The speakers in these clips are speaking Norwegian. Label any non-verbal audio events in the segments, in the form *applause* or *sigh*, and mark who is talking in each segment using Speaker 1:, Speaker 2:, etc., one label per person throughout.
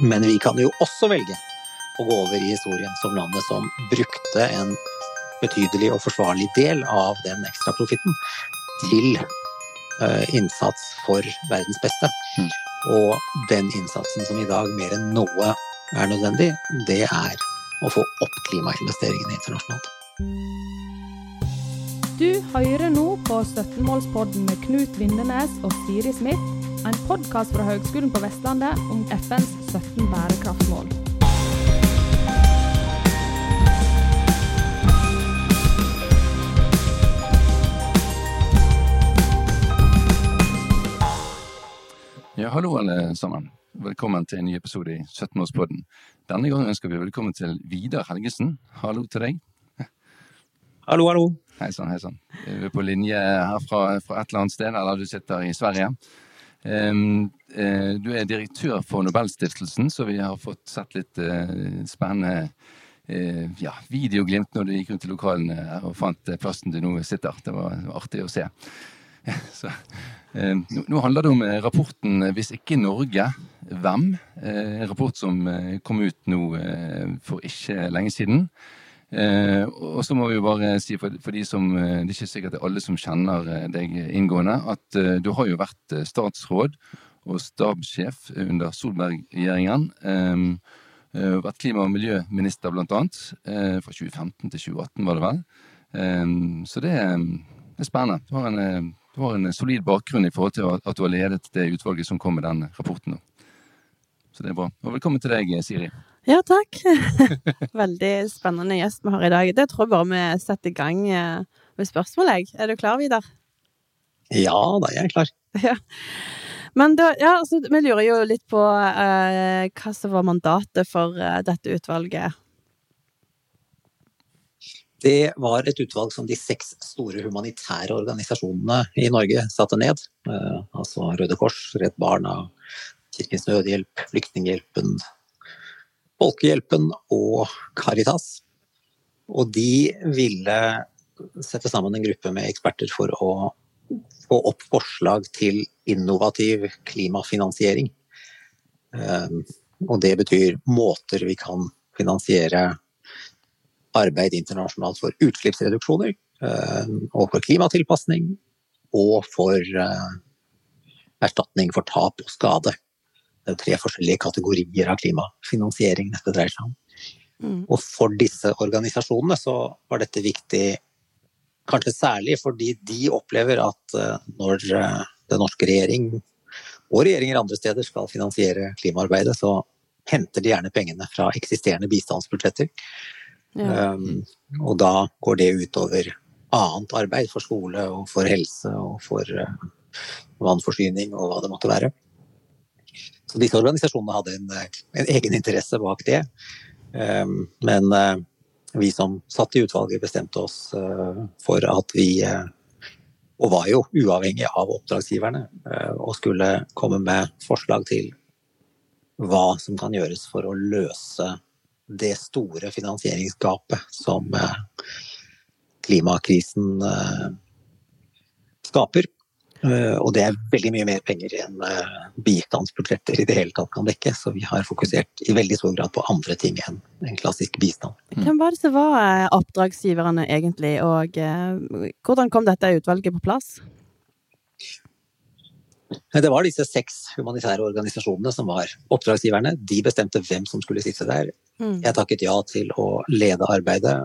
Speaker 1: Men vi kan jo også velge å gå over i historien som landet som brukte en betydelig og forsvarlig del av den ekstraprofitten til uh, innsats for verdens beste. Mm. Og den innsatsen som i dag mer enn noe er nødvendig, det er å få opp klimainvesteringene internasjonalt.
Speaker 2: Du hører nå på 17-målspodden med Knut Vindenes og Siri Smith en podkast fra Høgskolen på Vestlandet om FNs 17 bærekraftsmål.
Speaker 3: Ja, hallo alle sammen. Velkommen til en ny episode i 17-årspodden. Denne gangen ønsker vi velkommen til Vidar Helgesen. Hallo til deg.
Speaker 1: Hallo, hallo.
Speaker 3: Hei sann, hei sann. Vi er på linje her fra, fra et eller annet sted, eller du sitter i Sverige. Eh, du er direktør for Nobelstiftelsen, så vi har fått sett litt eh, spennende eh, ja, videoglimt når du gikk rundt i lokalene og fant plassen du nå sitter. Det var artig å se. *laughs* Så, nå, handler det om rapporten 'Hvis ikke Norge, hvem?' En rapport som kom ut nå for ikke lenge siden. Eh, og så må vi jo bare si for, for, de som eh, Det er ikke sikkert det er alle som kjenner eh, deg inngående, at eh, du har jo vært eh, statsråd og stabssjef under Solberg-regjeringen. Eh, vært klima- og miljøminister, blant annet. fra 2015 til 2018, var det vel. så det, det, er spennende. Du har, en, du har, en, solid bakgrunn i forhold til at du har ledet det utvalget som kom med den rapporten. Så det er bra. Og velkommen til deg, Siri.
Speaker 4: Ja, takk. *laughs* Veldig spennende gjest vi har i dag. Det tror jeg bare vi setter i gang eh, med spørsmål, jeg. Er du klar, Vidar?
Speaker 1: Ja, da er jeg klar. *laughs*
Speaker 4: Ja. Men da, ja, altså, vi lurer jo litt på eh, hva som var mandatet for eh, dette utvalget.
Speaker 1: Det var et utvalg som de seks store humanitære organisasjonene i Norge satte ned. Eh, altså Røde Kors, Redd Barna, Kirkens Nødhjelp, Flyktninghjelpen, Folkehjelpen og Caritas. Og de ville sette sammen en gruppe med eksperter for å få opp forslag til innovativ klimafinansiering. Ehm, og det betyr måter vi kan finansiere arbeid internasjonalt for utslippsreduksjoner, ehm, og for klimatilpasning, og for eh, erstatning for tap og skade. Det er tre forskjellige kategorier av klimafinansiering dette dreier seg om. Mm. Og for disse organisasjonene så var dette viktig kanskje særlig fordi de opplever at eh, når eh, den norske regjering og regjeringer andre steder skal finansiere klimaarbeidet, så henter de gjerne pengene fra eksisterende bistandsbudsjetter. Ja. Um, og da går det utover annet arbeid for skole og for helse og for uh, vannforsyning og hva det måtte være. Så disse organisasjonene hadde en, en egen interesse bak det. Ehm, men eh, vi som satt i utvalget, bestemte oss eh, for at vi eh, Og var jo uavhengig av oppdragsgiverne, og skulle komme med forslag til hva som kan gjøres for å løse det store finansieringsgapet som klimakrisen skaper. Eh, og det er veldig mye mer penger enn eh, bistandsbudsjetter i det hele tatt kan dekke. Så vi har fokusert i veldig stor grad på andre ting enn en klassisk bistand.
Speaker 4: Mm. Hvem var det som var eh, oppdragsgiverne egentlig, og hvordan kom dette utvalget på plass?
Speaker 1: Det var disse seks humanitære organisasjonene som var oppdragsgiverne. De bestemte hvem som skulle sitte der. Mm. Jeg takket ja til å lede arbeidet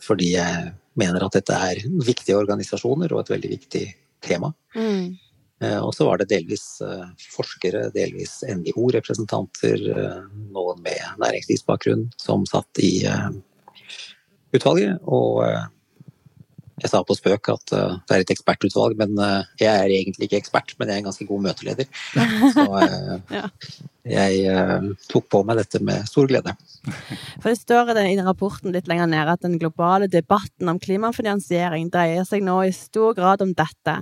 Speaker 1: fordi jeg mener at dette er viktige organisasjoner og et veldig viktig tema. Mm. Eh, og så var det delvis eh, forskere, delvis NGO-representanter, eh, noen med næringslivsbakgrunn som satt i utvalget. Og jeg sa på spøk at det er et ekspertutvalg, men jeg er egentlig ikke ekspert, men jeg er en ganske god møteleder. Så *laughs* jeg tok på meg dette med stor glede. *laughs*
Speaker 4: For Det står i den rapporten litt lenger nede at den globale debatten om klimafinansiering dreier seg nå i stor grad om dette.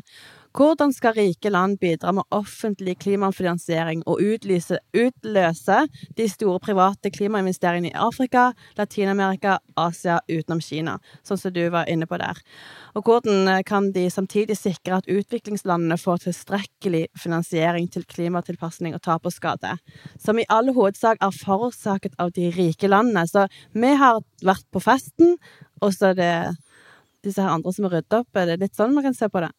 Speaker 4: Hvordan skal rike land bidra med offentlig klimafinansiering og utlyse, utløse de store private klimainvesteringene i Afrika, Latin-Amerika, Asia utenom Kina, sånn som du var inne på der? Og hvordan kan de samtidig sikre at utviklingslandene får tilstrekkelig finansiering til klimatilpasning og tap og skade, som i all hovedsak er forårsaket av de rike landene? Så vi har vært på festen, og så er det disse her andre som har ryddet opp. Er det litt sånn man kan se på det?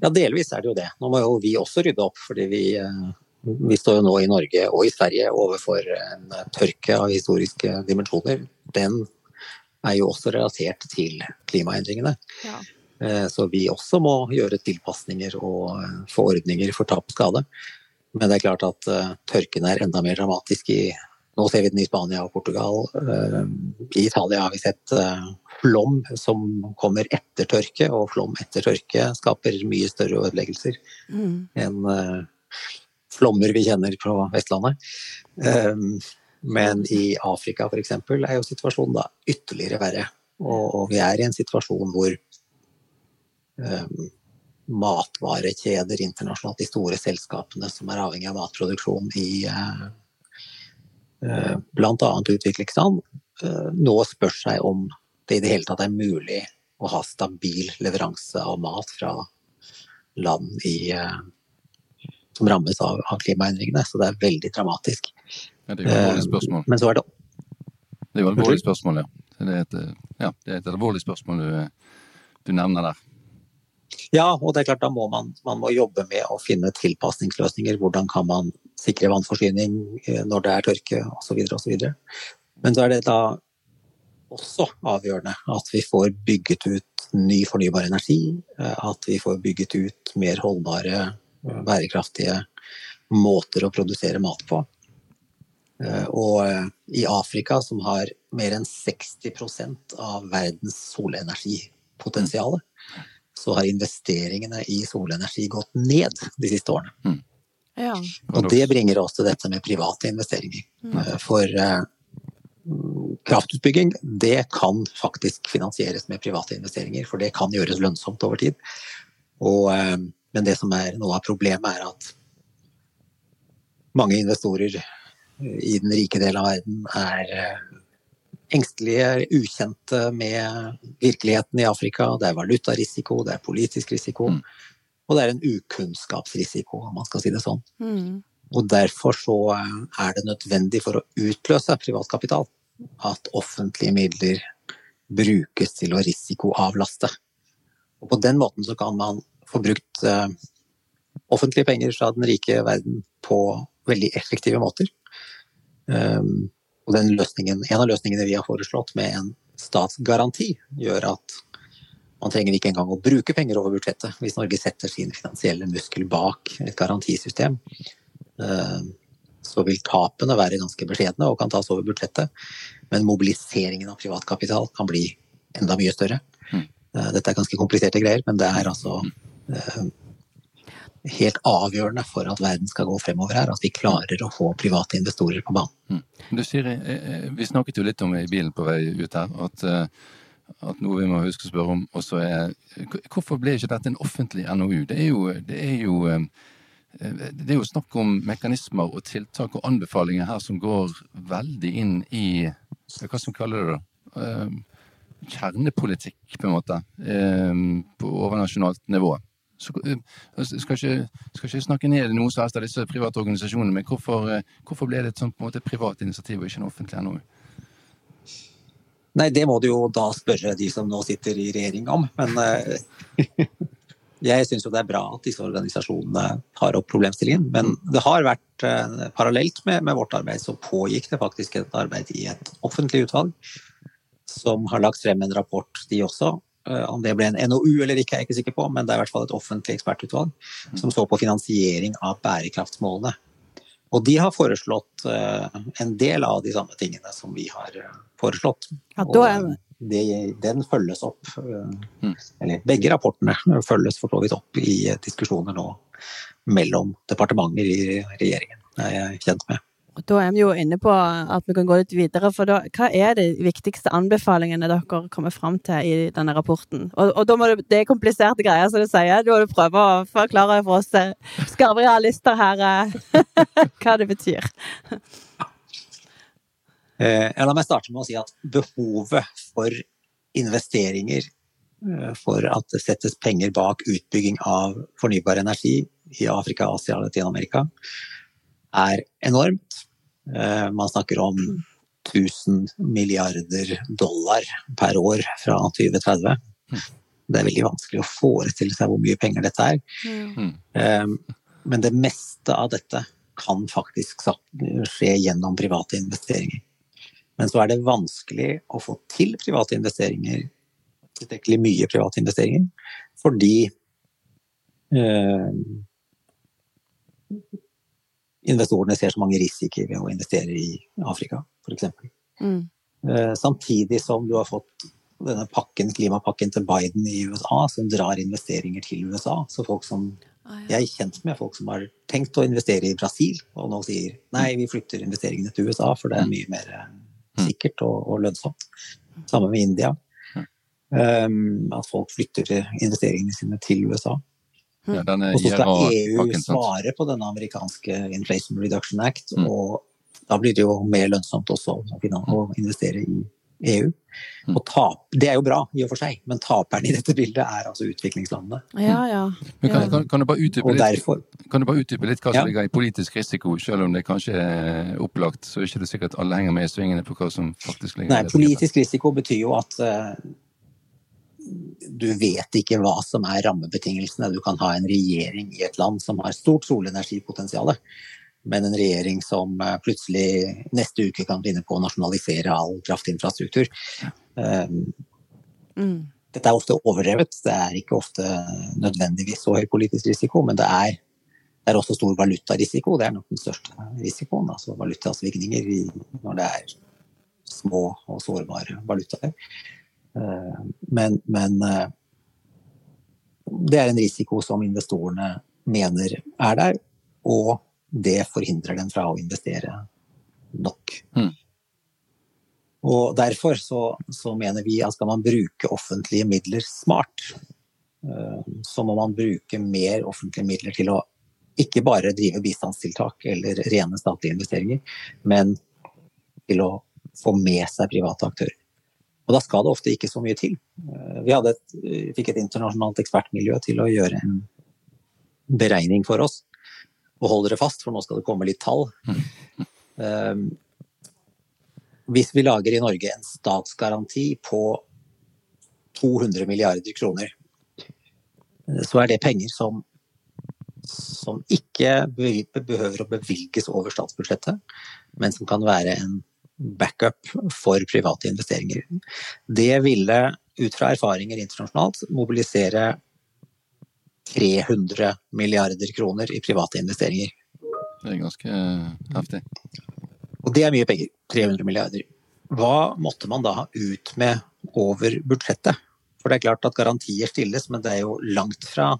Speaker 1: Ja, delvis er det jo det. Nå må jo vi også rydde opp, fordi vi, eh, vi står jo nå i Norge og i Sverige overfor en tørke av historiske dimensjoner. Den er jo også relatert til klimaendringene. Ja. Eh, så vi også må gjøre tilpasninger og få forordninger for tap og skade. Men det er klart at tørken er enda mer dramatisk i Nå ser vi den i Spania og Portugal. I Italia har vi sett flom som kommer etter tørke, og flom etter tørke skaper mye større ødeleggelser mm. enn uh, flommer vi kjenner på Vestlandet. Men i Afrika f.eks. er jo situasjonen da ytterligere verre. Og, vi er i en situasjon hvor matvarekjeder internasjonalt, de store selskapene som er avhengig av matproduksjon i bl.a. utviklingsland, nå spør seg om det i det hele tatt er mulig å ha stabil leveranse av mat fra land i, eh, som rammes av, av, klimaendringene. Så det er veldig dramatisk.
Speaker 3: Ja, det er jo alvorlig spørsmål.
Speaker 1: Men så er det
Speaker 3: Det er jo alvorlig spørsmål, ja. Det er et, ja, det er et alvorlig spørsmål du, du, nevner der.
Speaker 1: Ja, og det er klart da må man, man må jobbe med å finne tilpasningsløsninger. Hvordan kan man sikre vannforsyning eh, når det er tørke osv. osv. Men så er det da også avgjørende at vi får bygget ut ny fornybar energi. Eh, at vi får bygget ut mer holdbare, eh, bærekraftige måter å produsere mat på. Og i Afrika, som har mer enn 60% av verdens solenergipotensial, så har investeringene i solenergi gått ned de siste årene. Mm. Ja. Og det bringer oss til dette med private investeringer. Mm. For kraftutbygging, det kan faktisk finansieres med private investeringer, for det kan gjøres lønnsomt over tid. Og, eh, men det som er noe av problemet, er at mange investorer i den rike delen av verden er eh, engstelige, ukjente med virkeligheten i Afrika. Det er valutarisiko, det er politisk risiko, mm. og det er en ukunnskapsrisiko, om man skal si det sånn. Mm. Og derfor så eh, er det nødvendig for å utløse privat kapital at offentlige midler brukes til å risikoavlaste. Og på den måten så kan man få brukt eh, offentlige penger fra den rike verden på veldig effektive måter. Um, og den løsningen, en av løsningene vi har foreslått med en statsgaranti, gjør at man trenger ikke engang å bruke penger over budsjettet hvis Norge setter sin finansielle muskel bak et garantisystem. Um, så vil tapene være ganske beskjedne og kan tas over budsjettet. Men mobiliseringen av privatkapital kan bli enda mye større. Mm. Eh, dette er ganske kompliserte greier, men det er altså eh, helt avgjørende for at verden skal gå fremover her, at vi klarer å få private investorer på banen.
Speaker 3: Mm. Du sier, eh, Vi snakket jo litt om i bilen på vei ut her, at, at noe vi må huske å spørre om også er Hvorfor ble ikke dette en offentlig NOU? Det er jo, det er jo Eh, det er jo snakk om mekanismer og tiltak og anbefalinger her som går veldig inn i hva som kaller det da? Eh, kjernepolitikk, på en måte, eh, på overnasjonalt nivå. Så, altså, skal, ikke, skal ikke snakke ned noe som helst av disse private organisasjonene, men hvorfor, hvorfor ble det et sånt på en måte privat initiativ og ikke en offentlig NOU?
Speaker 1: Nei, det må du jo da spørre de som nå sitter i regjering om. Men *laughs* Jeg syns jo det er bra at disse organisasjonene tar opp problemstillingen. Men det har vært eh, parallelt med, med, vårt arbeid, så pågikk det faktisk et arbeid i et offentlig utvalg som har lagt frem en rapport, de også. Eh, om det ble en NOU eller ikke, er jeg ikke sikker på, men det er i hvert fall et offentlig ekspertutvalg som så på finansiering av bærekraftsmålene. Og de har foreslått eh, en del av de samme tingene som vi har foreslått.
Speaker 4: Ja, da er
Speaker 1: det, den følges opp. Mm. Eller begge rapportene følges for så vidt opp i diskusjoner nå mellom departementer i regjeringen, er jeg kjent med.
Speaker 4: Da er vi jo inne på at vi kan gå litt videre, for da, hva er de viktigste anbefalingene dere kommer fram til i denne rapporten? Og, og da må du, det er kompliserte greier, som du sier. Du må du prøve å forklare for oss eh, skarve realister her eh, *laughs* hva det betyr.
Speaker 1: Eh, la meg starte med å si at behovet for investeringer eh, for at det settes penger bak utbygging av fornybar energi i Afrika, Asia og Latin-Amerika, er enormt. Eh, man snakker om 1000 milliarder dollar per år fra 2030. Det er veldig vanskelig å forestille seg hvor mye penger dette er.
Speaker 3: Mm.
Speaker 1: Men det meste av dette kan faktisk skje gjennom private investeringer. Men så er det vanskelig å få til private investeringer, tilstrekkelig mye private investeringer, fordi eh, investorene ser så mange risikoer ved å investere i Afrika, f.eks.
Speaker 4: Mm.
Speaker 1: Eh, samtidig som du har fått denne pakken, klimapakken til Biden i USA, som drar investeringer til USA. Så folk som Jeg er kjent med folk som har tenkt å investere i Brasil, og nå sier nei, vi flytter investeringene til USA, for det er mye mer eh, sikkert og, og lønnsomt. Samme med India. Um, at folk flytter investeringene sine til USA.
Speaker 3: Ja,
Speaker 1: Og så skal EU svare på denne amerikanske Inflation Reduction Act,
Speaker 3: Mm.
Speaker 1: og da blir det jo mer lønnsomt også å investere i EU.
Speaker 3: Mm.
Speaker 1: Og tap, det er jo bra i og for seg, men taperen i dette bildet er altså utviklingslandene.
Speaker 4: Ja, ja.
Speaker 3: Men kan, kan, kan, du bare utdype litt,
Speaker 1: derfor
Speaker 3: kan du bare utdype litt hva som
Speaker 1: Ja.
Speaker 3: ligger i politisk risiko, selv om det kanskje er opplagt, så er det ikke sikkert alle henger med i svingene på hva som faktisk ligger
Speaker 1: Nei, politisk risiko betyr jo at eh, du vet ikke hva som er rammebetingelsene. Du kan ha en regjering i et land som har stort solenergipotensial, men en regjering som eh, plutselig neste uke kan finne på å nasjonalisere all kraftinfrastruktur. Eh,
Speaker 4: Mm.
Speaker 1: Dette er ofte overdrevet. Det er ikke ofte nødvendigvis så høy politisk risiko, men det er, det er også stor valutarisiko. Det er nok den største risikoen. Altså valutasvingninger når det er små og sårbare valutaer. Eh, Men, men eh, det er en risiko som investorene mener er der, og det forhindrer dem fra å investere nok.
Speaker 3: Mm.
Speaker 1: Og derfor så, så mener vi at skal man bruke offentlige midler smart, eh, så må man bruke mer offentlige midler til å ikke bare drive bistandstiltak eller rene statlige investeringer, men til å få med seg private aktører. Og da skal det ofte ikke så mye til. Eh, Vi et, vi fikk et internasjonalt ekspertmiljø til å gjøre en beregning for oss. Og hold dere fast, for nå skal det komme litt tall. Um, hvis vi lager i Norge en statsgaranti på 200 milliarder kroner, eh, så er det penger som, som ikke behøver å bevilges over statsbudsjettet, men som kan være en backup for private investeringer. Det ville, ut fra erfaringer internasjonalt, mobilisere 300 milliarder kroner i private investeringer.
Speaker 3: Det er ganske eh, heftig.
Speaker 1: Og det er mye penger. 300 milliarder. Hva måtte man da ha ut med over budsjettet? For det er klart at garantier stilles, men det er jo langt fra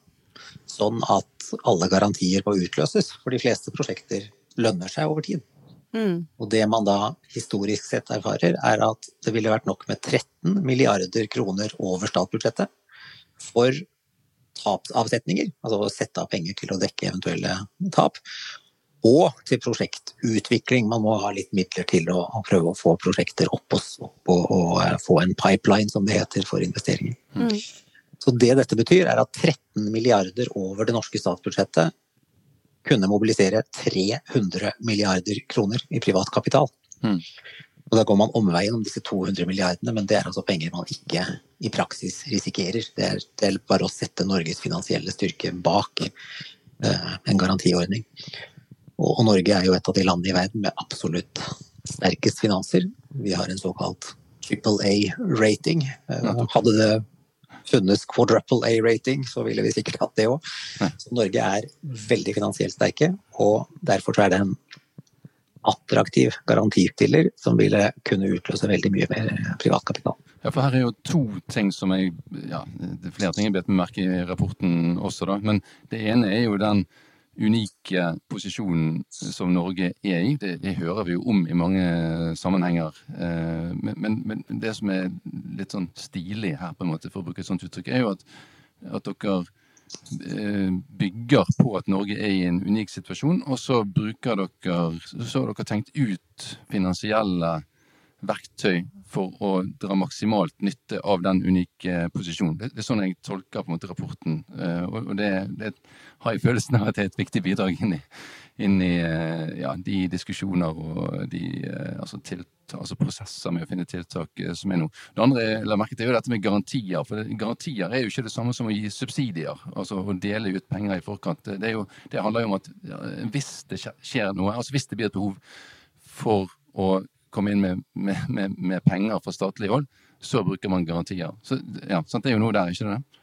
Speaker 1: sånn at alle garantier må utløses. For de fleste prosjekter lønner seg over tid.
Speaker 4: Mm.
Speaker 1: Og det man da historisk sett erfarer, er at det ville vært nok med 13 milliarder kroner over statsbudsjettet for tapsavsetninger, altså å sette av penger til å dekke eventuelle tap, og til prosjektutvikling. Man må ha litt midler til å, å prøve å få prosjekter opp og, opp og, og eh, få en pipeline, som det heter, for investeringer.
Speaker 4: Mm.
Speaker 1: Så det dette betyr, er at 13 milliarder over det norske statsbudsjettet kunne mobilisere 300 milliarder kroner i privat kapital.
Speaker 3: Mm.
Speaker 1: Og da går man omveien om disse 200 milliardene, men det er altså penger man ikke i praksis risikerer. Det er, det er bare å sette Norges finansielle styrke bak eh, en garantiordning. Og, og Norge er jo et av de landene i verden med absolutt sterkest finanser. Vi har en såkalt triple A-rating. Eh, hadde det funnes quadruple A-rating, så ville vi sikkert hatt det òg. Så Norge er veldig finansielt sterke, og derfor er det en attraktiv garantistiller som ville kunne utløse veldig mye mer privatkapital.
Speaker 3: Ja, for her er jo to ting som jeg Ja, det er flere ting jeg bet meg merke i rapporten også, da. Men det ene er jo den unike posisjonen som Norge er i. Det, det hører vi jo om i mange sammenhenger. Men, men, men, det som er litt sånn stilig her, på en måte, for å bruke et sånt uttrykk, er jo at, at dere bygger på at Norge er i en unik situasjon, og så bruker dere Så har dere tenkt ut finansielle verktøy for å dra maksimalt nytte av den unike posisjonen. Det, det er sånn jeg tolker på en måte rapporten, uh, og, det, det, har jeg følelsen av at det er et viktig bidrag inn i, inn i uh, ja, de diskusjoner og de altså, tiltak, altså, prosesser med å finne tiltak som er nå. Det andre jeg la merke til, er dette med garantier. For garantier er jo ikke det samme som å gi subsidier, altså å dele ut penger i forkant. Det, jo, det handler jo om at hvis det skjer noe, altså hvis det blir et behov for å komme inn med, med, med, med, penger fra statlig hold, så bruker man garantier. Så ja, sant? Det er jo noe der, ikke det?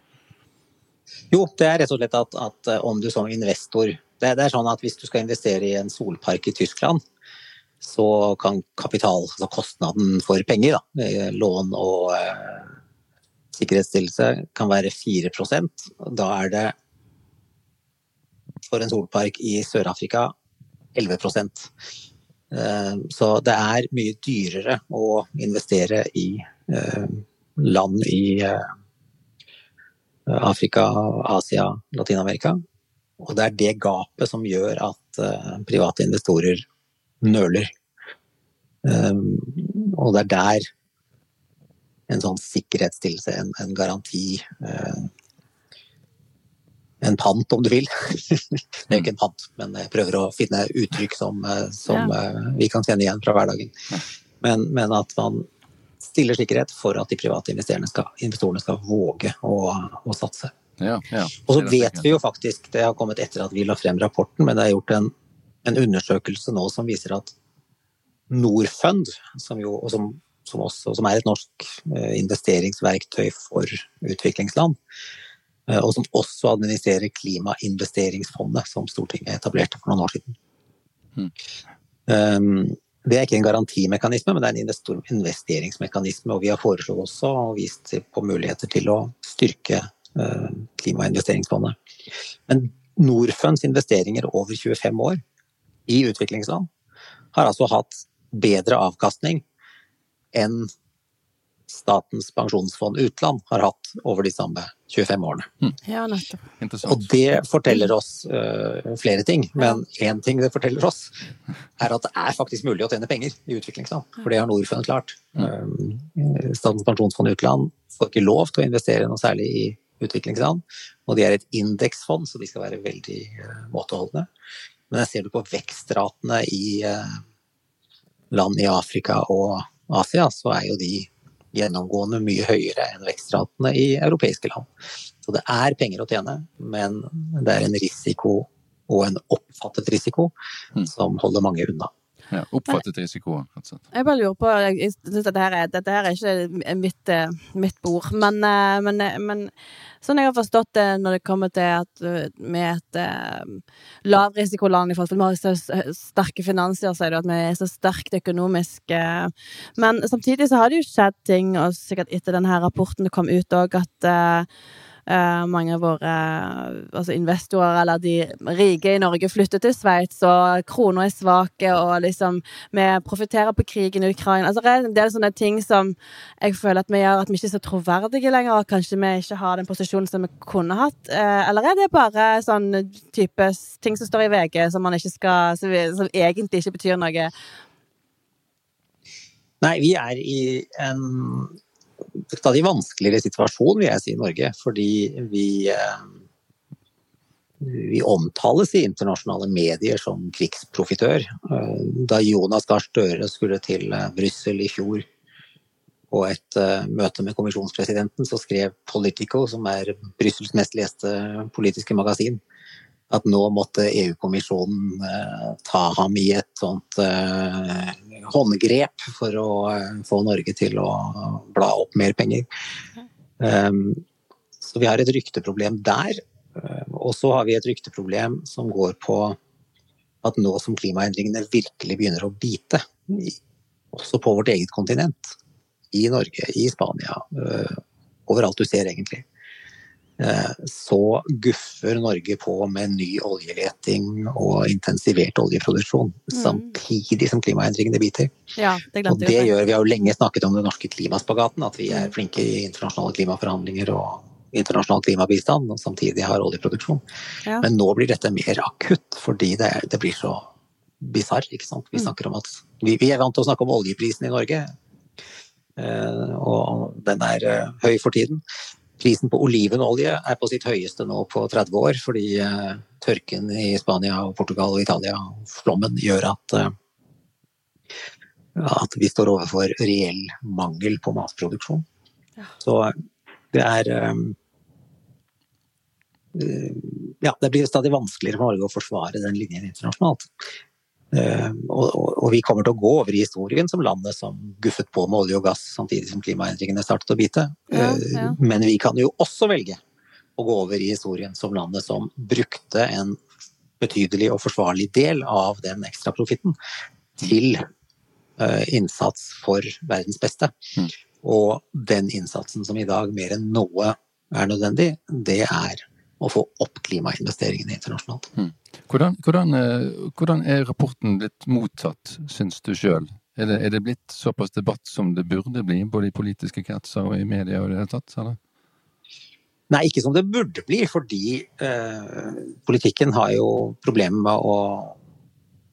Speaker 1: Jo, det er rett og slett at, at eh, om du som investor det, det, er sånn at Hvis du skal investere i en solpark i Tyskland, så kan kapital, altså kostnaden for penger, da, eh, lån og eh, sikkerhetsstillelse, kan være 4% Da er det for en solpark i Sør-Afrika 11 Eh, så det er mye dyrere å investere i eh, land i eh, Afrika, Asia, Latin-Amerika. Og det er det gapet som gjør at private investorer nøler. Og det er der en sånn sikkerhetsstillelse, en, en garanti, en pant, om du vil. *laughs* det er jo ikke en pant, men jeg prøver å finne uttrykk som, eh, som ja. Eh, vi kan kjenne igjen fra hverdagen. Men, men, at man stiller sikkerhet for at de private skal, investorene skal våge å, å satse.
Speaker 3: Ja, ja.
Speaker 1: Og så vet vi jo faktisk, det har kommet etter at vi la frem rapporten, men det er gjort en, en undersøkelse nå som viser at Norfund, som, jo, som, som, også, som er et norsk eh, investeringsverktøy for utviklingsland, og som også administrerer Klimainvesteringsfondet, som Stortinget etablerte for noen år siden. Mm. Det er ikke en garantimekanisme, men det er en investeringsmekanisme. Og vi har foreslått også og vist på muligheter til å styrke eh, Klimainvesteringsfondet. Men Norfunds investeringer over 25 år i utviklingsland har altså hatt bedre avkastning enn Statens pensjonsfond utland har hatt over de samme 25 årene.
Speaker 4: Mm. Ja,
Speaker 1: og det forteller oss uh, flere ting, men én ting det forteller oss, er at det er faktisk mulig å tjene penger i utviklingsland. For det har Norfund klart. Um, Statens pensjonsfond utland får ikke lov til å investere noe særlig i utviklingsland, og de er et indeksfond, så de skal være veldig uh, måteholdne. Men jeg ser du på vekstratene i uh, land i Afrika og Asia, så er jo de gjennomgående mye høyere enn vekstratene i europeiske land. Så det er penger å tjene, men det er en risiko, og en oppfattet risiko, mm. som holder mange unna.
Speaker 3: Ja, oppfattet risikoen, rett og slett.
Speaker 4: Jeg bare lurer på jeg synes dette, her er, dette her er ikke mitt, eh, mitt bord, men, eh, men, eh, men, sånn jeg har forstått det når det kommer til at vi er et lavrisikoland i forhold til vi har så sterke finanser, sier du at vi er så sterkt økonomisk. Men samtidig så har det jo skjedd ting, og sikkert etter denne rapporten kom ut òg, at uh, mange av våre altså investorer, eller de rike i Norge, flytter til Sveits, og krona er svake, og liksom Vi profitterer på krigen i Ukraina. Altså, det er sånne ting som jeg føler at vi gjør at vi ikke er så troverdige lenger, og kanskje vi ikke har den posisjonen som vi kunne hatt. Uh, eller er det bare sånn type ting som står i VG, som man ikke skal Som, som egentlig ikke betyr noe?
Speaker 1: Nei, vi er i en stadig vanskeligere situasjon, vil jeg si, i Norge. Fordi vi, eh, vi omtales i internasjonale medier som krigsprofitør. Eh, da Jonas Gahr Støre skulle til eh, Brussel i fjor på et møte med kommisjonspresidenten, så skrev Politico, som er Brussels mest leste politiske magasin, at nå måtte EU-kommisjonen eh, ta ham i et sånt eh, håndgrep for å eh, få Norge til å bla opp mer penger. Um, så vi har et rykteproblem der. Og så har vi et rykteproblem som går på at nå som klimaendringene virkelig begynner å bite, også på vårt eget kontinent, i Norge, i Spania, overalt du ser egentlig, så guffer Norge på med ny oljeleting og intensivert oljeproduksjon. Mm. Samtidig som klimaendringene biter.
Speaker 4: Ja, det
Speaker 1: og det gjør Vi har jo lenge snakket om den norske klimaspagaten, at vi er flinke i internasjonale klimaforhandlinger og internasjonal klimabistand, og samtidig har oljeproduksjon. Ja. Men nå blir dette mer akutt, fordi det, er, det blir så bisarr. Vi mm. snakker om at vi, vi, er vant til å snakke om oljeprisen i Norge, Uh, og den er uh, høy for tiden. Prisen på olivenolje er på sitt høyeste nå på 30 år, fordi eh, tørken i Spania, og Portugal og Italia, flommen, gjør at, at vi står overfor reell mangel på matproduksjon. Ja. Så det er ja, det blir stadig vanskeligere for Norge å forsvare den linjen internasjonalt. Eh, og, og, og, vi kommer til å gå over i historien som landet som guffet på med olje og gass samtidig som klimaendringene startet å bite. Ja, ja. Eh, men vi kan jo også velge å gå over i historien som landet som brukte en betydelig og forsvarlig del av den ekstraprofitten til uh, innsats for verdens beste. Mm. Og den innsatsen som i dag mer enn noe er nødvendig, det er å få opp klimainvesteringene internasjonalt. Mm.
Speaker 3: Hvordan, hvordan, eh, hvordan, er rapporten blitt mottatt, syns du sjøl? Er, er, det blitt såpass debatt som det burde bli, både i politiske kretser og i media og det hele tatt? Eller?
Speaker 1: Nei, ikke som det burde bli, fordi eh, politikken har jo problemer med å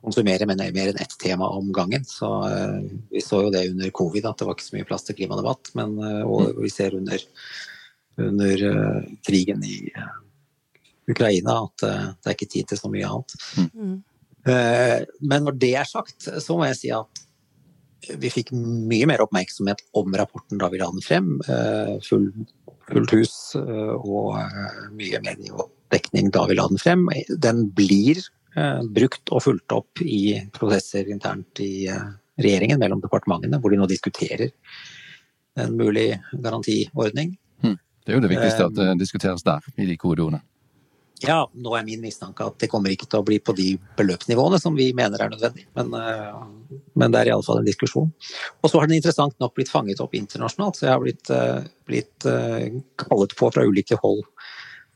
Speaker 1: konsumere men mer enn ett tema om gangen. Så eh, vi så jo det under covid, at det var ikke så mye plass til klimadebatt. Men, eh, og mm. vi ser under, under uh, krigen i Ukraina at eh, det er ikke tid til så mye annet. Mm. Eh, men når det er sagt, så må jeg si at vi fikk mye mer oppmerksomhet om rapporten da vi la den frem. Eh, full, fullt hus og mye mediedekning da vi la den frem. Den blir brukt og fulgt opp i prosesser internt i regjeringen mellom departementene, hvor de nå diskuterer en mulig garantiordning.
Speaker 3: Hm. Det er jo det viktigste at det diskuteres der, i de korridorene.
Speaker 1: Ja, nå er min mistanke at det kommer ikke til å bli på de beløpsnivåene som vi mener er nødvendig, men, uh, men det er iallfall en diskusjon. Og så har den interessant nok blitt fanget opp internasjonalt, så jeg har blitt, uh, blitt uh, kallet på fra ulike hold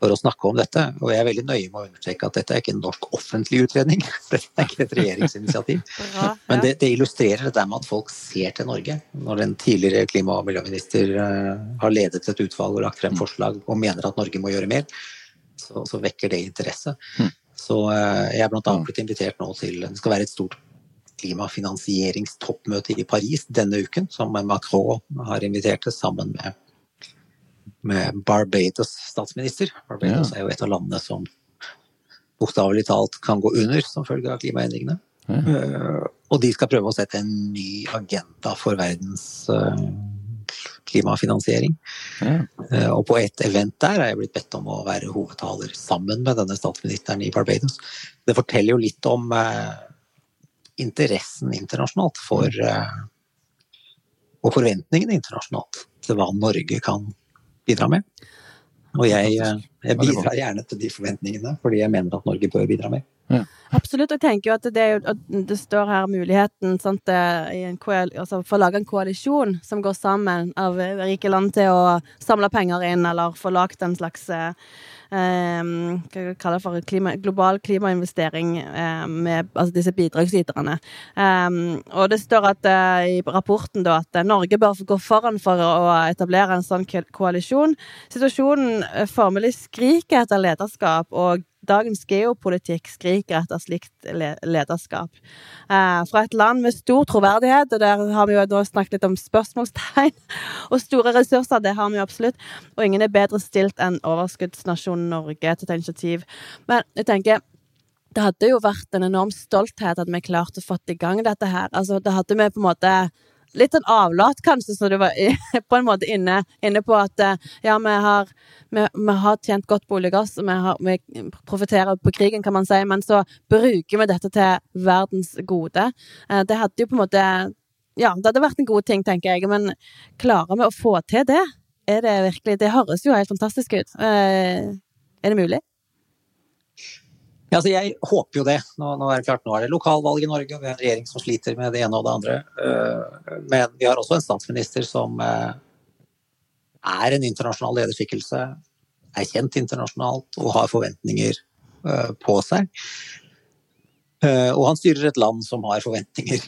Speaker 1: for å snakke om dette. Og jeg er veldig nøye med å understreke at dette er ikke en norsk offentlig utredning. *laughs* Dette er ikke et regjeringsinitiativ. Men det, det illustrerer det der med at folk ser til Norge. Når en tidligere klima- og miljøminister har ledet et utvalg og lagt frem forslag og mener at Norge må gjøre mer, så, så vekker det interesse. Mm. Så eh, jeg er bl.a. blitt invitert nå til Det skal være et stort klimafinansieringstoppmøte i Paris denne uken, som Macron har invitert til sammen med, med Barbados statsminister. Barbados ja. er jo et av landene som bokstavelig talt kan gå under som følge av klimaendringene. Ja. Uh, og de skal prøve å sette en ny agenda for verdens uh, klimafinansiering. Ja. Eh, og på et event der er jeg blitt bedt om å være hovedtaler sammen med denne statsministeren i Barbados. Det forteller jo litt om eh, interessen internasjonalt for eh, Og forventningene internasjonalt til hva Norge kan bidra med. Og jeg, eh, jeg bidrar gjerne til de forventningene, fordi jeg mener at Norge bør bidra mer.
Speaker 4: Ja. Absolutt. Og jeg tenker jo at det, at det står her muligheten sant, altså for å lage en koalisjon som går sammen av rike land til å samle penger inn, eller få lagd en slags Um, hva kaller for klima, global klimainvestering um, med altså disse bidragsyterne. Um, og det står at, uh, i rapporten da, at Norge bør gå foran for å etablere en sånn koalisjon. Situasjonen formelig skriker etter lederskap, og dagens geopolitikk skriker etter slikt lederskap. Eh, fra et land med stor troverdighet, og der har vi jo snakket litt om spørsmålstegn, *laughs* og store ressurser, det har vi jo absolutt, og ingen er bedre stilt enn overskuddsnasjonen Norge til å ta initiativ. Men jeg tenker det hadde jo vært en enorm stolthet at vi klarte å få i gang dette her. Altså, det hadde vi på en måte litt sånn avlat, kanskje, så du var *laughs* på en måte inne, inne på at eh, ja, vi har, vi, vi har tjent godt på olje og gass, vi, har, vi profitterer på krigen, kan man si, men så bruker vi dette til verdens gode. Eh, det hadde jo på en måte Ja, det hadde vært en god ting, tenker jeg, men klarer vi å få til det? Er det virkelig Det høres jo helt fantastisk ut. Eh, er det mulig?
Speaker 1: Ja, altså jeg håper jo det. Nå, nå, er det klart, nå er det lokalvalg i Norge, og vi har en regjering som sliter med det ene og det andre. Eh, men vi har også en statsminister som eh, er en internasjonal lederskikkelse. er kjent internasjonalt og har forventninger på seg. Og han styrer et land som har forventninger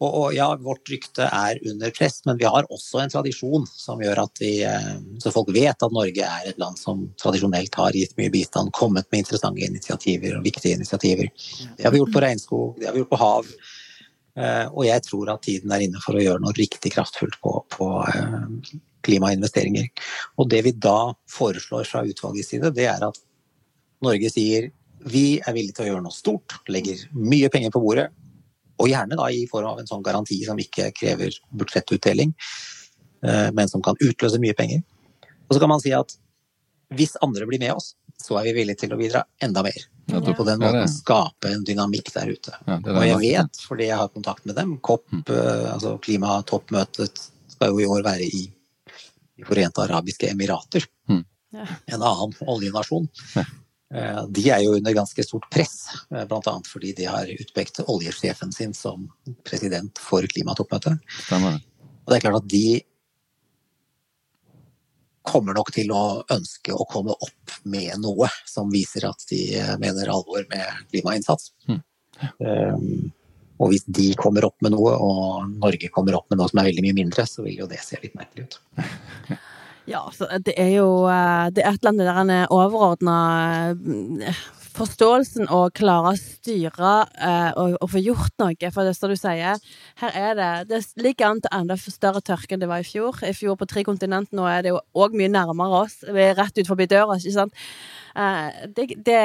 Speaker 1: og, og, ja, vårt rykte er under press, men vi har også en tradisjon som gjør at vi eh, Så folk vet at Norge er et land som tradisjonelt har gitt mye bistand, kommet med interessante initiativer og viktige initiativer. Det har vi gjort på regnskog, det har vi gjort på hav. Eh, og jeg tror at tiden er inne for å gjøre noe riktig kraftfullt på, på eh, klimainvesteringer. Og det vi da foreslår fra utvalgets side, det er at Norge sier vi er villige til å gjøre noe stort, legger mye penger på bordet, og gjerne da i form av en sånn garanti som ikke krever budsjettutdeling, eh, men som kan utløse mye penger. Og så kan man si at hvis andre blir med oss, så er vi villige til å bidra enda mer. Ja, på den måten skape en dynamikk der ute. Og jeg vet, fordi jeg har kontakt med dem, COP, mm. Eh, altså klimatoppmøtet, skal jo i år være i De forente arabiske emirater. Mm. En annen oljenasjon. Eh, de er jo under ganske stort press, eh, bl.a. fordi de har utpekt oljesjefen sin som president for klimatoppmøtet. Og det er klart at de kommer nok til å ønske å komme opp med noe som viser at de eh, mener alvor med klimainnsats. Mm. Um, og hvis de kommer opp med noe, og Norge kommer opp med noe som er veldig mye mindre, så vil jo det se litt merkelig ut. *laughs*
Speaker 4: Ja, det er jo eh, Det er et eller annet der den overordna eh, forståelsen å klare å styre eh, og, og, få gjort noe. For det som du sier, her er det Det ligger an til enda større tørke enn det var i fjor. I fjor på tre kontinenter, nå er det jo òg mye nærmere oss. Vi er rett ut forbi døra, ikke sant. Eh, det, det,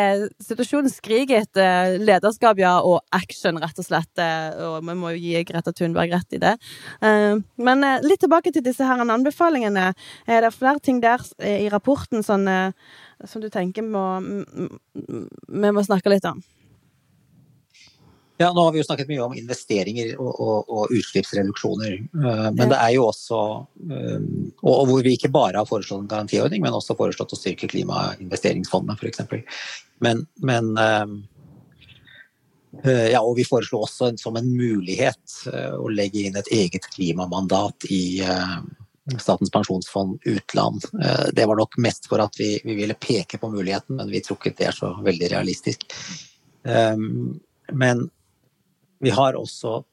Speaker 4: situasjonen skriker etter lederskap, ja, og action, rett og slett. Eh, og vi må jo gi Greta Thunberg rett i det. Eh, men litt tilbake til disse her anbefalingene. Er det flere ting der i rapporten sånn, som du tenker må, vi må snakke litt om?
Speaker 1: Ja, nå har vi jo snakket mye om investeringer og, og, og utslippsreduksjoner. Eh, men det er jo også eh, Og hvor vi ikke bare har foreslått en garantiordning, men også foreslått å styrke klimainvesteringsfondet, f.eks. Men, men eh, ja, og vi foreslo også som en mulighet å legge inn et eget klimamandat i Statens pensjonsfond utland. Det var nok mest for at vi, vi ville peke på muligheten, men vi tror ikke det er så veldig realistisk. Men vi har også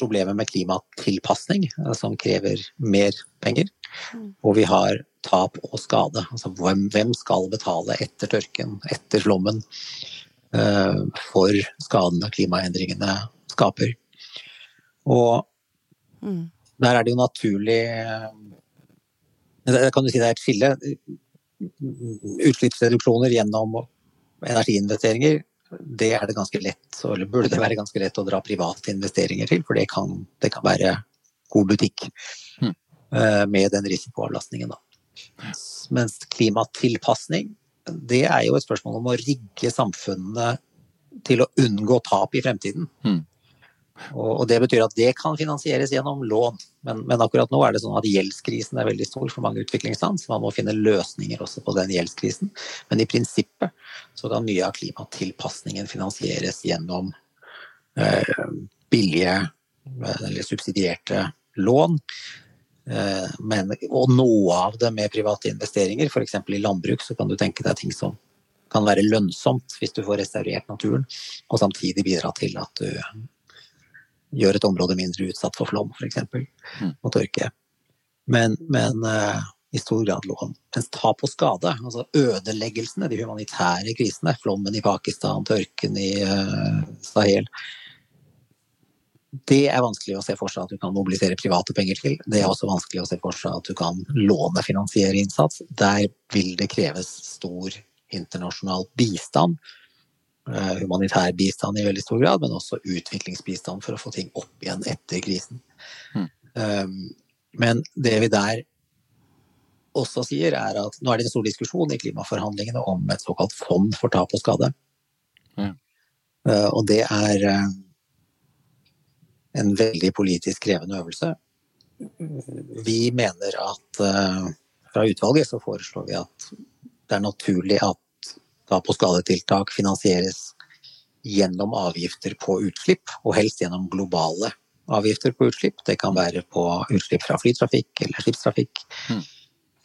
Speaker 1: problemer med klimatilpasning, eh, som krever mer penger. Mm. Og vi har tap og skade. Altså hvem skal betale etter tørken, etter flommen, eh, for skadene klimaendringene skaper. Og mm. Der er det jo naturlig eh, kan du si det er et skille. Utslippsreduksjoner gjennom energiinvesteringer det er det ganske lett, eller burde det være ganske lett å dra private investeringer til, for det kan, det kan være god butikk mm. med den risikoavlastningen. Da. Mens klimatilpasning, det er jo et spørsmål om å rigge samfunnene til å unngå tap i fremtiden. Mm. Og, det betyr at det kan finansieres gjennom lån. Men, men, akkurat nå er det sånn at gjeldskrisen er veldig stor for mange utviklingsland, så man må finne løsninger også på den gjeldskrisen. Men i prinsippet så kan mye av klimatilpasningen finansieres gjennom eh, billige eller subsidierte lån. Eh, men å nå av det med private investeringer, f.eks. i landbruk, så kan du tenke deg ting som kan være lønnsomt hvis du får restaurert naturen, og samtidig bidra til at du gjør et område mindre utsatt for flom, f.eks. Mm. og tørke. Men, men uh, i stor grad lån. Mens tap og skade, altså ødeleggelsene, de humanitære krisene, flommen i Pakistan, tørken i uh, Sahel Det er vanskelig å se for seg at du kan mobilisere private penger til. Det er også vanskelig å se for seg at du kan lånefinansiere innsats. Der vil det kreves stor internasjonal bistand humanitær bistand i veldig stor grad, men også utviklingsbistand for å få ting opp igjen etter krisen. Mm. Men det vi der også sier, er at nå er det en stor diskusjon i klimaforhandlingene om et såkalt fond for tap og skade. Mm. Og det er eh, en veldig politisk krevende øvelse. Vi mener at fra utvalget så foreslår vi at det er naturlig at tap- på skadetiltak finansieres gjennom avgifter på utslipp, og helst gjennom globale avgifter på utslipp. Det kan være på utslipp fra flytrafikk eller skipstrafikk mm.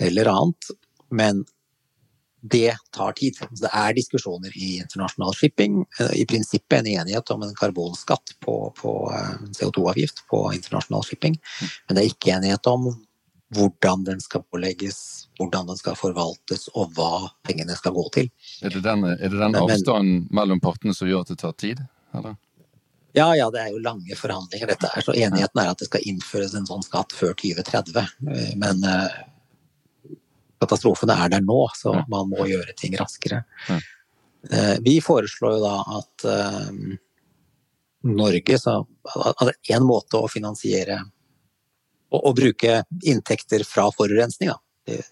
Speaker 1: eller annet. Men det tar tid. Det er diskusjoner i internasjonal shipping. I prinsippet en enighet om en karbonskatt på, på CO2-avgift på internasjonal shipping. Men det er ikke enighet om hvordan den skal pålegges, hvordan den skal forvaltes og hva pengene skal gå til.
Speaker 3: Er det den, er det den avstanden mellom partene som gjør at det tar tid? Eller?
Speaker 1: Ja, ja, det er jo lange forhandlinger dette er. Så enigheten er at det skal innføres en sånn skatt før 2030. Men katastrofene er der nå, så man må gjøre ting raskere. Vi foreslår jo da at Norge så, altså En måte å finansiere å bruke inntekter fra forurensninga.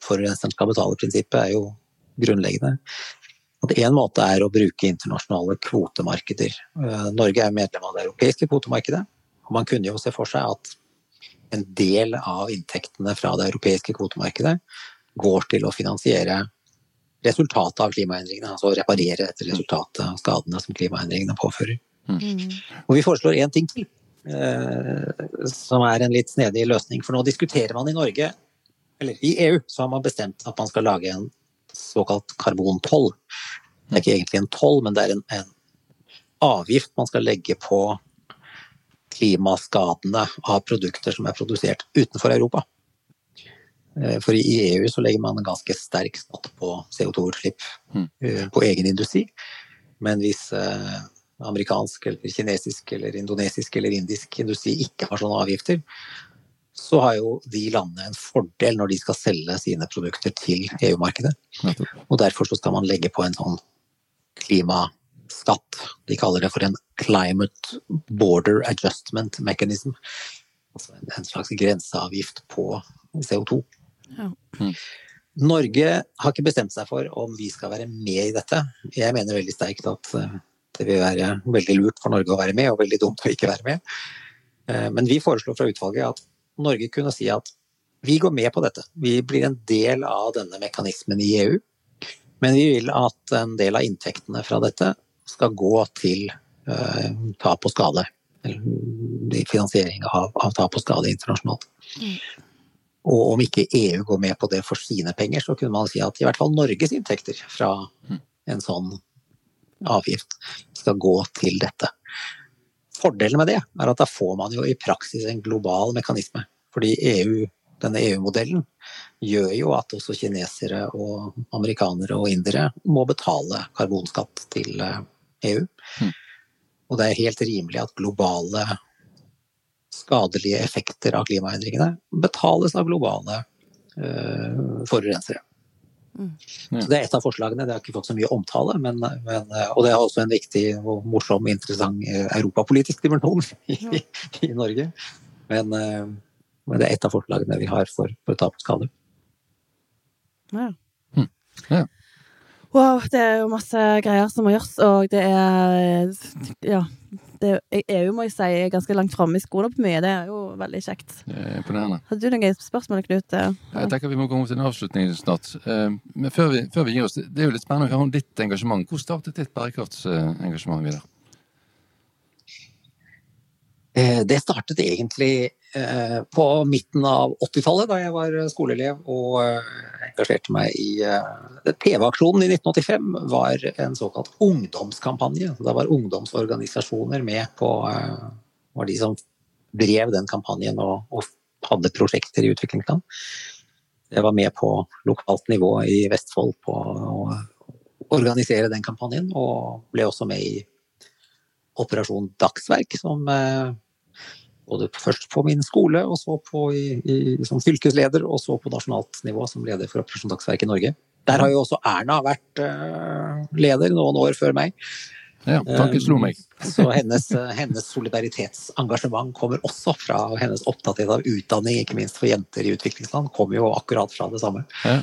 Speaker 1: Forurenseren skal betale-prinsippet er jo grunnleggende. At en måte er å bruke internasjonale kvotemarkeder. Norge er medlem av det europeiske kvotemarkedet. Og man kunne jo se for seg at en del av inntektene fra det europeiske kvotemarkedet går til å finansiere resultatet av klimaendringene. Altså reparere etter resultatet av skadene som klimaendringene påfører. Mm. Og vi foreslår én ting til. Eh, som er en litt snedig løsning. For nå diskuterer man i Norge, eller i EU, så har man bestemt at man skal lage en såkalt karbontoll. Det er ikke egentlig en toll, men det er en, en avgift man skal legge på klimaskadene av produkter som er produsert utenfor Europa. Eh, for i EU så legger man en ganske sterk skatt på CO2-utslipp mm. Eh, på egen industri. Men hvis amerikansk eller kinesisk eller indonesisk eller indisk industri ikke har sånne avgifter, så har jo de landene en fordel når de skal selge sine produkter til EU-markedet. Og derfor så skal man legge på en sånn klimaskatt. De kaller det for en climate border adjustment mechanism. Altså en slags grenseavgift på CO2. Ja. Mm. Norge har ikke bestemt seg for om vi skal være med i dette. Jeg mener veldig sterkt at eh, det vil være veldig lurt for Norge å være med, og veldig dumt å ikke være med. Eh, men vi foreslo fra utvalget at Norge kunne si at vi går med på dette. Vi blir en del av denne mekanismen i EU. Men vi vil at en del av inntektene fra dette skal gå til uh, tap og skade. Eller finansiering av, av tap og skade internasjonalt. Mm. Og om ikke EU går med på det for sine penger, så kunne man si at i hvert fall Norges inntekter fra mm. en sånn avgift skal gå til dette. Fordelen med det er at da får man jo i praksis en global mekanisme. Fordi EU, denne EU-modellen gjør jo at også kinesere og amerikanere og indere må betale karbonskatt til EU. Eh, e mm. Og det er helt rimelig at globale skadelige effekter av klimaendringene betales av globale uh, forurensere. Mm. Så Det er et av forslagene. Det har ikke fått så mye omtale, men, men, og det er også en viktig og morsom, og interessant eh, europapolitisk dimensjon *laughs* i, i, i Norge. Men, eh, men, det er et av forslagene vi har for, for tap og skade.
Speaker 4: Ja. Mm. ja. Wow, det er jo masse greier som må gjøres, og det er Ja det, er jo, må jeg si ganske langt framme i skoene på mye. Det er jo veldig kjekt. Det er
Speaker 3: imponerende.
Speaker 4: Hadde du noen spørsmål, Knut?
Speaker 3: Jeg tenker vi må komme til en avslutning snart. Eh, men før vi, før vi gir oss, det er jo litt spennende å høre om ditt engasjement. Hvor startet ditt bærekraftsengasjement, Vidar?
Speaker 1: Eh, det startet egentlig på midten av 80-tallet, da jeg var skoleelev og eh, engasjerte meg i TV-aksjonen i 1985 var en såkalt ungdomskampanje. Da var ungdomsorganisasjoner med på var de som drev den kampanjen og, og hadde prosjekter i utviklingsland. Jeg var med på lokalt nivå i Vestfold på å organisere den kampanjen, og ble også med i Operasjon Dagsverk, som både først på min skole, og så på i, i, som fylkesleder, og så på nasjonalt nivå som leder for Operasjondagsverket i Norge. Der har jo også Erna vært uh, leder noen år før meg.
Speaker 3: Ja, tanken slo meg.
Speaker 1: Eh, så hennes, hennes, solidaritetsengasjement kommer også fra og hennes opptatthet av utdanning, ikke minst for jenter i utviklingsland, kommer jo akkurat fra det samme. Ja.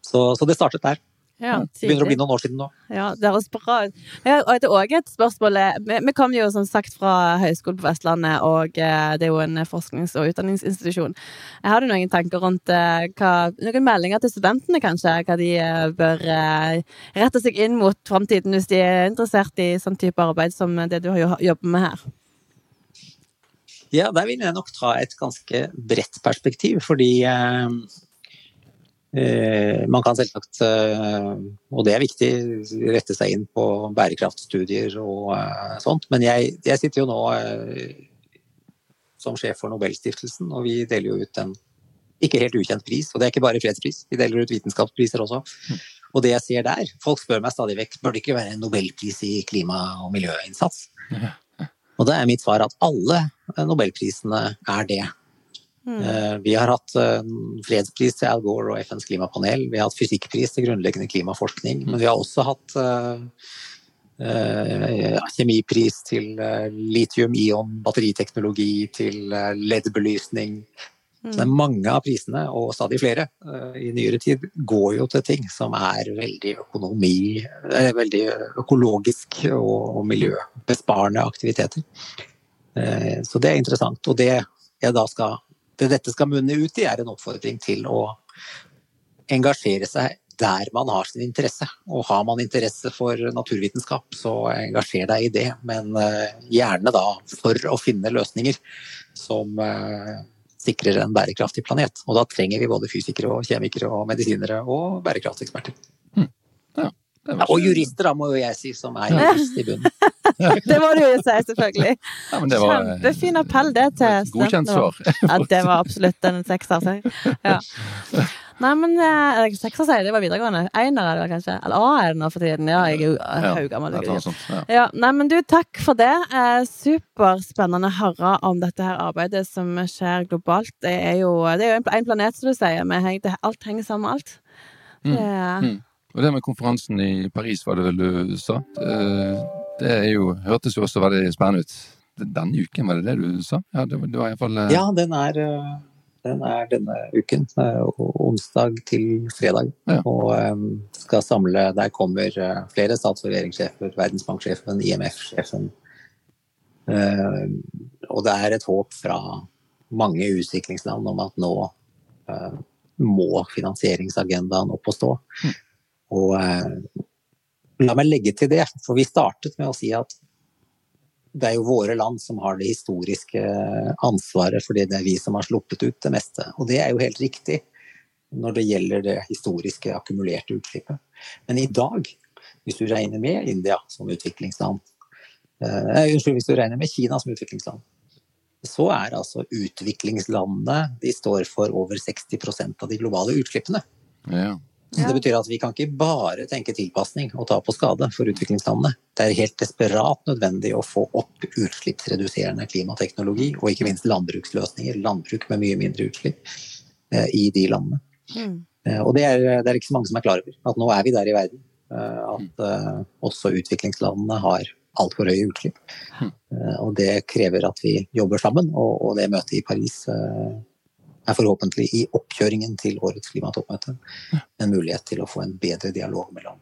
Speaker 1: Så, så det startet der. Ja, det begynner å bli noen år siden nå.
Speaker 4: Ja, Det høres bra ut. Ja, og det er også et spørsmål vi, vi kommer jo som sagt fra Høgskolen på Vestlandet, og eh, det er jo en forsknings- og utdanningsinstitusjon. Har du noen tanker rundt eh, hva, noen meldinger til studentene, kanskje? Hva de eh, bør rette seg inn mot framtiden hvis de er interessert i sånn type arbeid som det du har jobbet med her?
Speaker 1: Ja, der vil jeg nok ta et ganske bredt perspektiv, fordi Eh, man kan selvsagt, eh, og det er viktig, rette seg inn på bærekraftstudier og eh, sånt. Men jeg, jeg sitter jo nå som sjef for Nobelstiftelsen, og vi deler jo ut en ikke helt ukjent pris. Og det er ikke bare fredspris, vi deler ut vitenskapspriser også. Og det jeg ser der Folk spør meg stadig vekk bør det ikke være en nobelpris i klima- og miljøinnsats. Og da er mitt svar at alle nobelprisene er det. Mm. Vi har hatt eh, fredspris til Al Gore og FNs klimapanel. Vi har hatt fysikkpris til grunnleggende klimaforskning. Men vi har også hatt uh, uh, kjemipris til uh, litium-ion batteriteknologi, til LED-belysning. Mm. Så mange av prisene, og stadig flere i nyere tid, går jo til ting som er veldig økonomi, veldig økologisk og, og miljøbesparende aktiviteter. Så det er interessant. Og det jeg da skal det dette skal munne ut i, er en oppfordring til å engasjere seg der man har sin interesse. Og har man interesse for naturvitenskap, så engasjer deg i det. Men eh, gjerne da for å finne løsninger som eh, sikrer en bærekraftig planet. Og da trenger vi både fysikere og kjemikere og medisinere og bærekraftseksperter. Hmm. Ja, ja, og jurister, da, må jo jeg si, som er jurist i bunnen. *laughs*
Speaker 4: det må du jo si, selvfølgelig. *laughs* Ja, var, Kjempefin appell, det til
Speaker 3: Godkjent svar.
Speaker 4: ja, det var absolutt en sekser. Ja. *laughs* Nei, men eh, sekser sier det var videregående. Einer er det kanskje? Eller A er det nå for tiden. Ja, jeg er jo haugammel. Ja, ja. Nei, men du, takk for det. Eh, superspennende å høre om dette her arbeidet som skjer globalt. Det er jo, det er jo en planet, som du sier. Alt henger sammen med alt.
Speaker 3: Mm. Det. Og det med konferansen i Paris, var det vel du sa? Det er jo, hørtes jo også veldig spennende ut. Denne uken, var det det du sa? Ja, det, det var i fall
Speaker 1: Ja, den er, eh, den er denne uken. Eh, onsdag til fredag. Ja. Og skal samle Der kommer flere stats- og regjeringssjefer, Verdensbanksjefen, IMF-sjefen. Og det er et håp fra mange utviklingsland om at nå må finansieringsagendaen opp og stå. Og eh, La meg legge til det, for vi startet med å si at det er jo våre land som har det historiske ansvaret fordi det er vi som har sluppet ut det meste. Og det er jo helt riktig når det gjelder det historiske akkumulerte utslippet. Men i dag, hvis du regner med India som utviklingsland, eh, unnskyld, hvis du regner med Kina som utviklingsland, så er altså utviklingslandene de står for over 60% av de globale utslippene. Ja. Så det betyr at vi kan ikke bare tenke tilpasning og ta på skade for utviklingslandene. Det er helt desperat nødvendig å få opp utslippsreduserende klimateknologi, og ikke minst landbruksløsninger, landbruk med mye mindre utslipp, eh, i de landene. Mm. Og det er, det er, ikke så mange som er klar over at nå er vi der i verden. Eh, at også utviklingslandene har altfor høye utslipp. Mm. Og det krever at vi jobber sammen, og det møtet i Paris er forhåpentlig i oppkjøringen til årets klimatoppmøte en mulighet til å få en bedre dialog mellom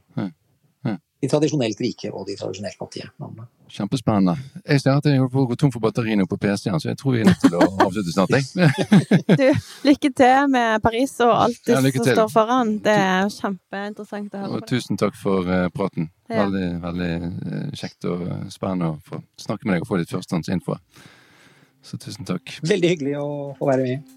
Speaker 1: de tradisjonelt rike og de tradisjonelt fattige landene.
Speaker 3: Kjempespennende. Jeg ser at jeg holder på å gå tom for batteriene på PC-en, så jeg tror vi er nødt til å avslutte snart. *laughs*
Speaker 4: du, lykke til med Paris og alt det ja, som står foran. Det er kjempeinteressant å høre
Speaker 3: på. Og tusen takk for uh, praten. Ja. Veldig, veldig uh, kjekt og spennende å få snakke med deg og få litt førstehåndsinfo. Så tusen takk.
Speaker 1: Veldig hyggelig å få være med.